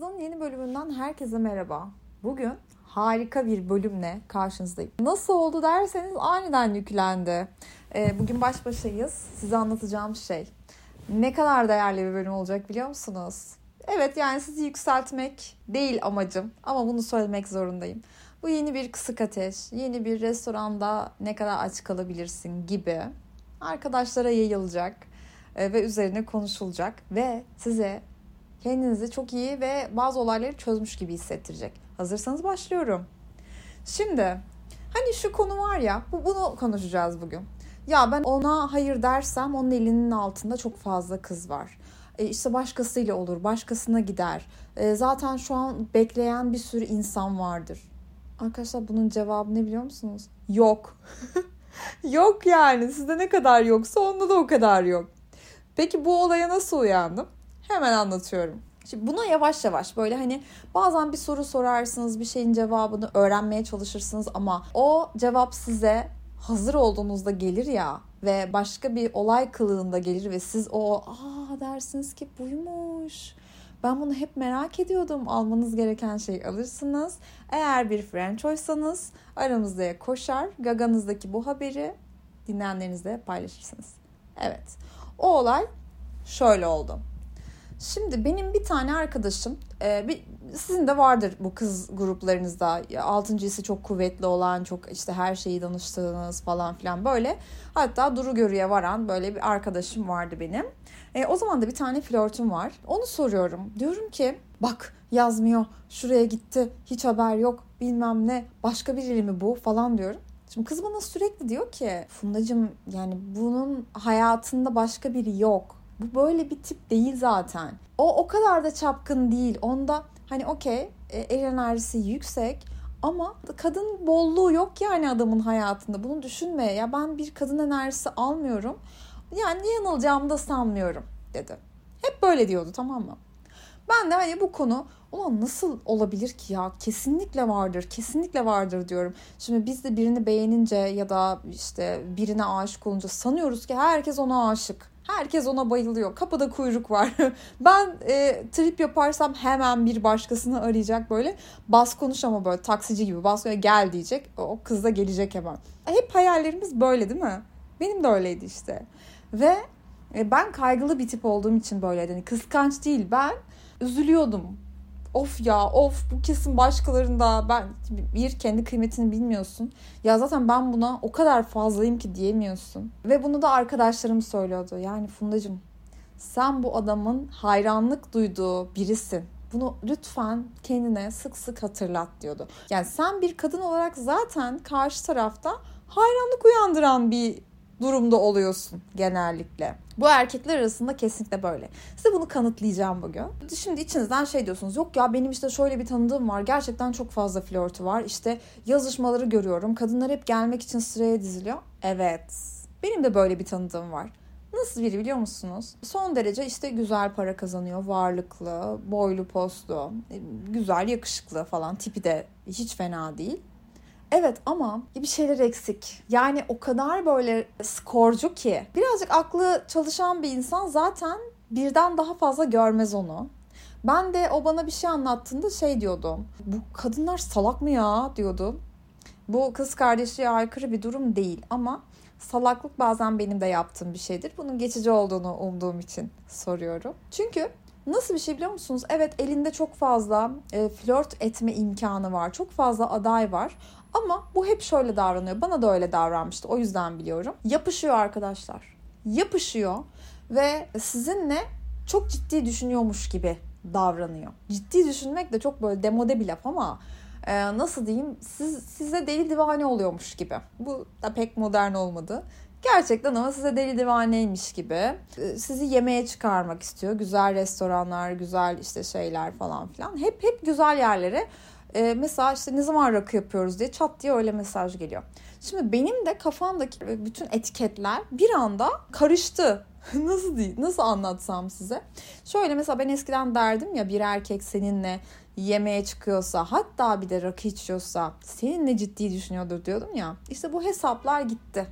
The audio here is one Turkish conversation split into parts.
Hayatınızın yeni bölümünden herkese merhaba. Bugün harika bir bölümle karşınızdayım. Nasıl oldu derseniz aniden yüklendi. Ee, bugün baş başayız. Size anlatacağım şey. Ne kadar değerli bir bölüm olacak biliyor musunuz? Evet yani sizi yükseltmek değil amacım ama bunu söylemek zorundayım. Bu yeni bir kısık ateş, yeni bir restoranda ne kadar aç kalabilirsin gibi arkadaşlara yayılacak e, ve üzerine konuşulacak ve size kendinizi çok iyi ve bazı olayları çözmüş gibi hissettirecek. Hazırsanız başlıyorum. Şimdi hani şu konu var ya bu bunu konuşacağız bugün. Ya ben ona hayır dersem onun elinin altında çok fazla kız var. E işte başkasıyla olur, başkasına gider. E zaten şu an bekleyen bir sürü insan vardır. Arkadaşlar bunun cevabı ne biliyor musunuz? Yok. yok yani. Sizde ne kadar yoksa onda da o kadar yok. Peki bu olaya nasıl uyandım? Hemen anlatıyorum. Şimdi buna yavaş yavaş böyle hani bazen bir soru sorarsınız bir şeyin cevabını öğrenmeye çalışırsınız ama o cevap size hazır olduğunuzda gelir ya ve başka bir olay kılığında gelir ve siz o aa dersiniz ki buymuş. Ben bunu hep merak ediyordum. Almanız gereken şeyi alırsınız. Eğer bir Frenchoysanız aramızda koşar. Gaganızdaki bu haberi dinleyenlerinizle paylaşırsınız. Evet. O olay şöyle oldu. Şimdi benim bir tane arkadaşım, e, bir, sizin de vardır bu kız gruplarınızda altıncı hissi çok kuvvetli olan, çok işte her şeyi danıştığınız falan filan böyle. Hatta duru görüye varan böyle bir arkadaşım vardı benim. E, o zaman da bir tane flörtüm var. Onu soruyorum. Diyorum ki bak yazmıyor, şuraya gitti, hiç haber yok, bilmem ne, başka biri mi bu falan diyorum. Şimdi kız bana sürekli diyor ki Fundacığım yani bunun hayatında başka biri yok bu böyle bir tip değil zaten. O o kadar da çapkın değil. Onda hani okey e, el enerjisi yüksek ama kadın bolluğu yok yani adamın hayatında. Bunu düşünme. Ya ben bir kadın enerjisi almıyorum. Yani yanılacağımı da sanmıyorum dedi. Hep böyle diyordu tamam mı? Ben de hani bu konu ulan nasıl olabilir ki ya kesinlikle vardır kesinlikle vardır diyorum. Şimdi biz de birini beğenince ya da işte birine aşık olunca sanıyoruz ki herkes ona aşık. Herkes ona bayılıyor. Kapıda kuyruk var. ben e, trip yaparsam hemen bir başkasını arayacak böyle. Bas konuş ama böyle taksici gibi bas gel diyecek. O kız da gelecek hemen. Hep hayallerimiz böyle değil mi? Benim de öyleydi işte. Ve e, ben kaygılı bir tip olduğum için böyleydi. Yani kıskanç değil. Ben üzülüyordum of ya of bu kesin başkalarında ben bir kendi kıymetini bilmiyorsun. Ya zaten ben buna o kadar fazlayım ki diyemiyorsun. Ve bunu da arkadaşlarım söylüyordu. Yani Fundacığım sen bu adamın hayranlık duyduğu birisin. Bunu lütfen kendine sık sık hatırlat diyordu. Yani sen bir kadın olarak zaten karşı tarafta hayranlık uyandıran bir durumda oluyorsun genellikle. Bu erkekler arasında kesinlikle böyle. Size bunu kanıtlayacağım bugün. Şimdi içinizden şey diyorsunuz. Yok ya benim işte şöyle bir tanıdığım var. Gerçekten çok fazla flörtü var. İşte yazışmaları görüyorum. Kadınlar hep gelmek için sıraya diziliyor. Evet. Benim de böyle bir tanıdığım var. Nasıl biri biliyor musunuz? Son derece işte güzel para kazanıyor, varlıklı, boylu postlu, güzel, yakışıklı falan tipi de hiç fena değil. Evet ama bir şeyler eksik. Yani o kadar böyle skorcu ki. Birazcık aklı çalışan bir insan zaten birden daha fazla görmez onu. Ben de o bana bir şey anlattığında şey diyordum. Bu kadınlar salak mı ya diyordum. Bu kız kardeşliğe aykırı bir durum değil ama salaklık bazen benim de yaptığım bir şeydir. Bunun geçici olduğunu umduğum için soruyorum. Çünkü Nasıl bir şey biliyor musunuz? Evet elinde çok fazla e, flört etme imkanı var. Çok fazla aday var. Ama bu hep şöyle davranıyor. Bana da öyle davranmıştı. O yüzden biliyorum. Yapışıyor arkadaşlar. Yapışıyor ve sizinle çok ciddi düşünüyormuş gibi davranıyor. Ciddi düşünmek de çok böyle demode bir laf ama e, nasıl diyeyim siz, size deli divane oluyormuş gibi. Bu da pek modern olmadı. Gerçekten ama size deli divaneymiş gibi. E, sizi yemeğe çıkarmak istiyor. Güzel restoranlar, güzel işte şeyler falan filan. Hep hep güzel yerlere e, mesela işte ne zaman rakı yapıyoruz diye çat diye öyle mesaj geliyor. Şimdi benim de kafamdaki bütün etiketler bir anda karıştı. nasıl değil, nasıl anlatsam size? Şöyle mesela ben eskiden derdim ya bir erkek seninle yemeğe çıkıyorsa hatta bir de rakı içiyorsa seninle ciddi düşünüyordur diyordum ya. İşte bu hesaplar gitti.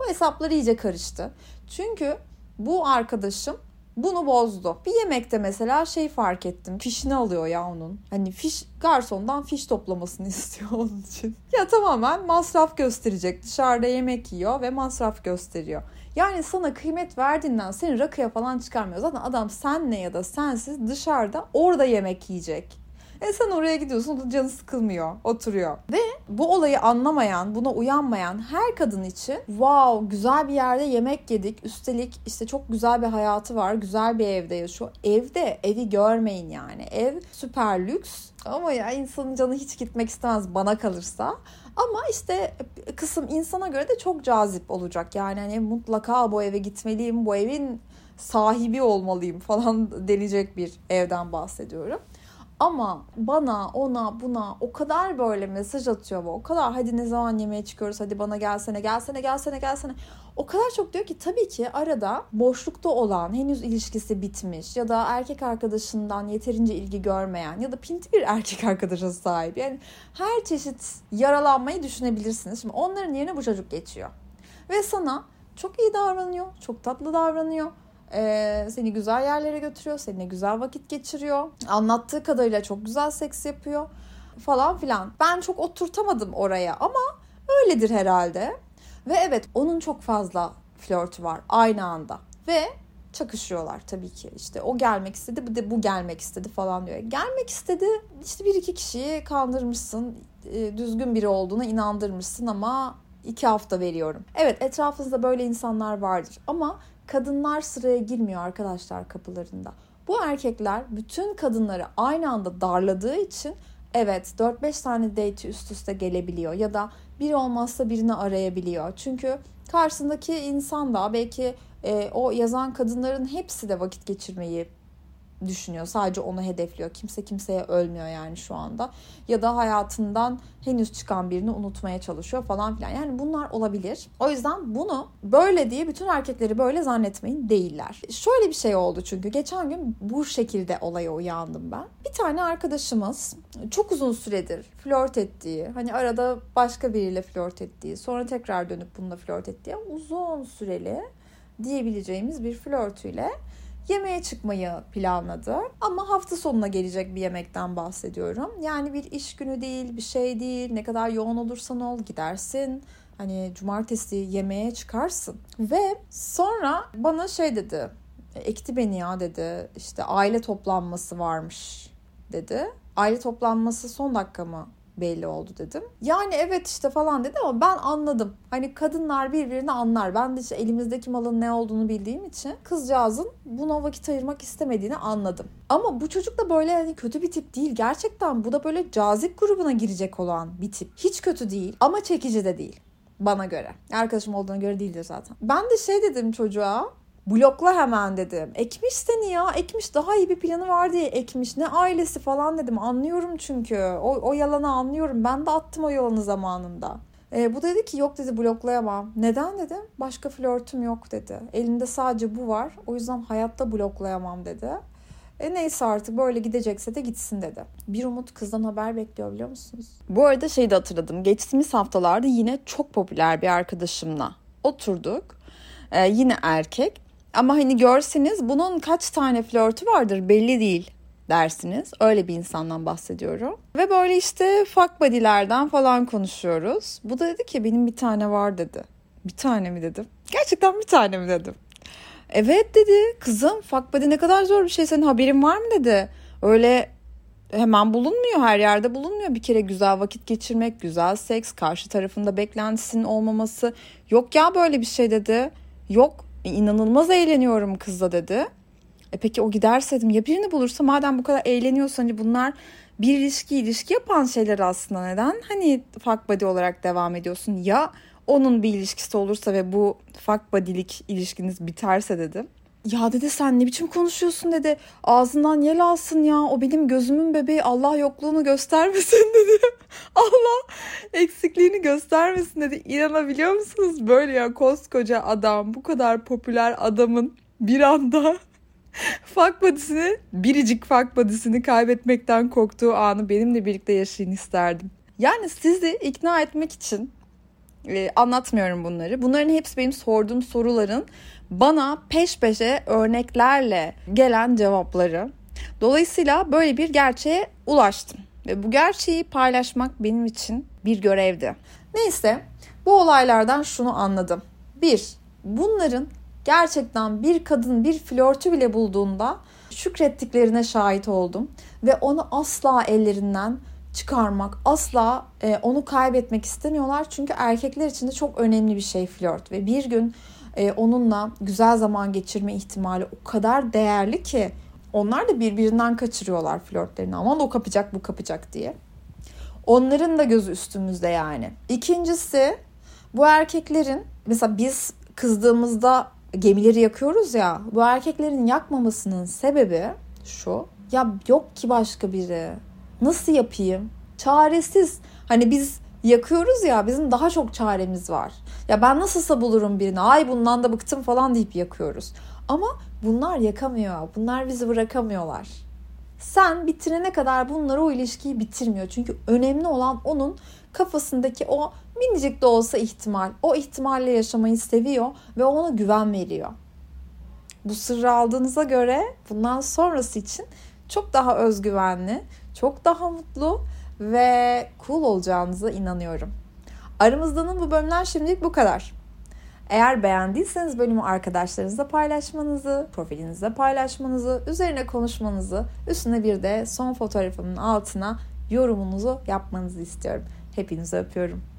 Bu hesaplar iyice karıştı. Çünkü bu arkadaşım bunu bozdu. Bir yemekte mesela şey fark ettim. Fişini alıyor ya onun. Hani fiş garsondan fiş toplamasını istiyor onun için. Ya tamamen masraf gösterecek. Dışarıda yemek yiyor ve masraf gösteriyor. Yani sana kıymet verdiğinden seni rakıya falan çıkarmıyor. Zaten adam senle ya da sensiz dışarıda orada yemek yiyecek. E sen oraya gidiyorsun o canı sıkılmıyor, oturuyor. Ve bu olayı anlamayan, buna uyanmayan her kadın için wow güzel bir yerde yemek yedik. Üstelik işte çok güzel bir hayatı var, güzel bir evde yaşıyor. Evde evi görmeyin yani. Ev süper lüks ama ya insanın canı hiç gitmek istemez bana kalırsa. Ama işte kısım insana göre de çok cazip olacak. Yani hani mutlaka bu eve gitmeliyim, bu evin sahibi olmalıyım falan denecek bir evden bahsediyorum. Ama bana ona buna o kadar böyle mesaj atıyor ve o kadar hadi ne zaman yemeğe çıkıyoruz hadi bana gelsene gelsene gelsene gelsene. O kadar çok diyor ki tabii ki arada boşlukta olan henüz ilişkisi bitmiş ya da erkek arkadaşından yeterince ilgi görmeyen ya da pinti bir erkek arkadaşa sahip. Yani her çeşit yaralanmayı düşünebilirsiniz. Şimdi onların yerine bu çocuk geçiyor. Ve sana çok iyi davranıyor, çok tatlı davranıyor ee, seni güzel yerlere götürüyor, seninle güzel vakit geçiriyor. Anlattığı kadarıyla çok güzel seks yapıyor falan filan. Ben çok oturtamadım oraya ama öyledir herhalde. Ve evet onun çok fazla flörtü var aynı anda. Ve çakışıyorlar tabii ki. İşte o gelmek istedi, bir de bu gelmek istedi falan diyor. Gelmek istedi, işte bir iki kişiyi kandırmışsın, e, düzgün biri olduğuna inandırmışsın ama iki hafta veriyorum. Evet etrafınızda böyle insanlar vardır ama kadınlar sıraya girmiyor arkadaşlar kapılarında. Bu erkekler bütün kadınları aynı anda darladığı için evet 4-5 tane date üst üste gelebiliyor ya da biri olmazsa birini arayabiliyor. Çünkü karşısındaki insan da belki e, o yazan kadınların hepsi de vakit geçirmeyi düşünüyor. Sadece onu hedefliyor. Kimse kimseye ölmüyor yani şu anda. Ya da hayatından henüz çıkan birini unutmaya çalışıyor falan filan. Yani bunlar olabilir. O yüzden bunu böyle diye bütün erkekleri böyle zannetmeyin değiller. Şöyle bir şey oldu çünkü geçen gün bu şekilde olaya uyandım ben. Bir tane arkadaşımız çok uzun süredir flört ettiği, hani arada başka biriyle flört ettiği, sonra tekrar dönüp bununla flört ettiği uzun süreli diyebileceğimiz bir flörtüyle yemeğe çıkmayı planladı. Ama hafta sonuna gelecek bir yemekten bahsediyorum. Yani bir iş günü değil, bir şey değil. Ne kadar yoğun olursan ol gidersin. Hani cumartesi yemeğe çıkarsın. Ve sonra bana şey dedi. Ekti beni ya dedi. İşte aile toplanması varmış dedi. Aile toplanması son dakika mı belli oldu dedim. Yani evet işte falan dedi ama ben anladım. Hani kadınlar birbirini anlar. Ben de işte elimizdeki malın ne olduğunu bildiğim için kızcağızın buna vakit ayırmak istemediğini anladım. Ama bu çocuk da böyle hani kötü bir tip değil. Gerçekten bu da böyle cazip grubuna girecek olan bir tip. Hiç kötü değil ama çekici de değil. Bana göre. Arkadaşım olduğuna göre değildir zaten. Ben de şey dedim çocuğa blokla hemen dedim. Ekmiş seni ya. Ekmiş daha iyi bir planı var diye ekmiş. Ne ailesi falan dedim. Anlıyorum çünkü. O, o yalanı anlıyorum. Ben de attım o yalanı zamanında. E, bu dedi ki yok dedi bloklayamam. Neden dedim. Başka flörtüm yok dedi. Elinde sadece bu var. O yüzden hayatta bloklayamam dedi. E neyse artık böyle gidecekse de gitsin dedi. Bir umut kızdan haber bekliyor biliyor musunuz? Bu arada şeyi de hatırladım. Geçtiğimiz haftalarda yine çok popüler bir arkadaşımla oturduk. Ee, yine erkek ama hani görseniz bunun kaç tane flörtü vardır belli değil dersiniz. Öyle bir insandan bahsediyorum. Ve böyle işte fuck body'lerden falan konuşuyoruz. Bu da dedi ki benim bir tane var dedi. Bir tane mi dedim. Gerçekten bir tane mi dedim. Evet dedi. Kızım fuck body ne kadar zor bir şey. Senin haberin var mı dedi. Öyle hemen bulunmuyor. Her yerde bulunmuyor. Bir kere güzel vakit geçirmek, güzel seks, karşı tarafında beklentisinin olmaması. Yok ya böyle bir şey dedi. Yok e, inanılmaz eğleniyorum kızla dedi. E peki o giderse dedim ya birini bulursa madem bu kadar eğleniyorsan hani bunlar bir ilişki ilişki yapan şeyler aslında neden hani fuck buddy olarak devam ediyorsun ya onun bir ilişkisi olursa ve bu fuck buddy'lik ilişkiniz biterse dedim. Ya dedi sen ne biçim konuşuyorsun dedi. Ağzından yel alsın ya. O benim gözümün bebeği Allah yokluğunu göstermesin dedi. Allah eksikliğini göstermesin dedi. İnanabiliyor musunuz? Böyle ya koskoca adam bu kadar popüler adamın bir anda fuck body'sini biricik fuck body'sini kaybetmekten korktuğu anı benimle birlikte yaşayın isterdim. Yani sizi ikna etmek için Ee, anlatmıyorum bunları. Bunların hepsi benim sorduğum soruların bana peş peşe örneklerle gelen cevapları. Dolayısıyla böyle bir gerçeğe ulaştım. Ve bu gerçeği paylaşmak benim için bir görevdi. Neyse bu olaylardan şunu anladım. Bir, bunların gerçekten bir kadın bir flörtü bile bulduğunda şükrettiklerine şahit oldum. Ve onu asla ellerinden çıkarmak, asla e, onu kaybetmek istemiyorlar. Çünkü erkekler için de çok önemli bir şey flört. Ve bir gün e, onunla güzel zaman geçirme ihtimali o kadar değerli ki onlar da birbirinden kaçırıyorlar flörtlerini. Aman o kapacak bu kapacak diye. Onların da gözü üstümüzde yani. İkincisi bu erkeklerin mesela biz kızdığımızda gemileri yakıyoruz ya bu erkeklerin yakmamasının sebebi şu ya yok ki başka biri nasıl yapayım? Çaresiz. Hani biz yakıyoruz ya bizim daha çok çaremiz var. Ya ben nasılsa bulurum birini ay bundan da bıktım falan deyip yakıyoruz. Ama bunlar yakamıyor bunlar bizi bırakamıyorlar. Sen bitirene kadar bunlar o ilişkiyi bitirmiyor. Çünkü önemli olan onun kafasındaki o minicik de olsa ihtimal. O ihtimalle yaşamayı seviyor ve ona güven veriyor. Bu sırrı aldığınıza göre bundan sonrası için çok daha özgüvenli, çok daha mutlu ve cool olacağınıza inanıyorum. Aramızdanın bu bölümler şimdilik bu kadar. Eğer beğendiyseniz bölümü arkadaşlarınızla paylaşmanızı, profilinizde paylaşmanızı, üzerine konuşmanızı, üstüne bir de son fotoğrafımın altına yorumunuzu yapmanızı istiyorum. Hepinizi öpüyorum.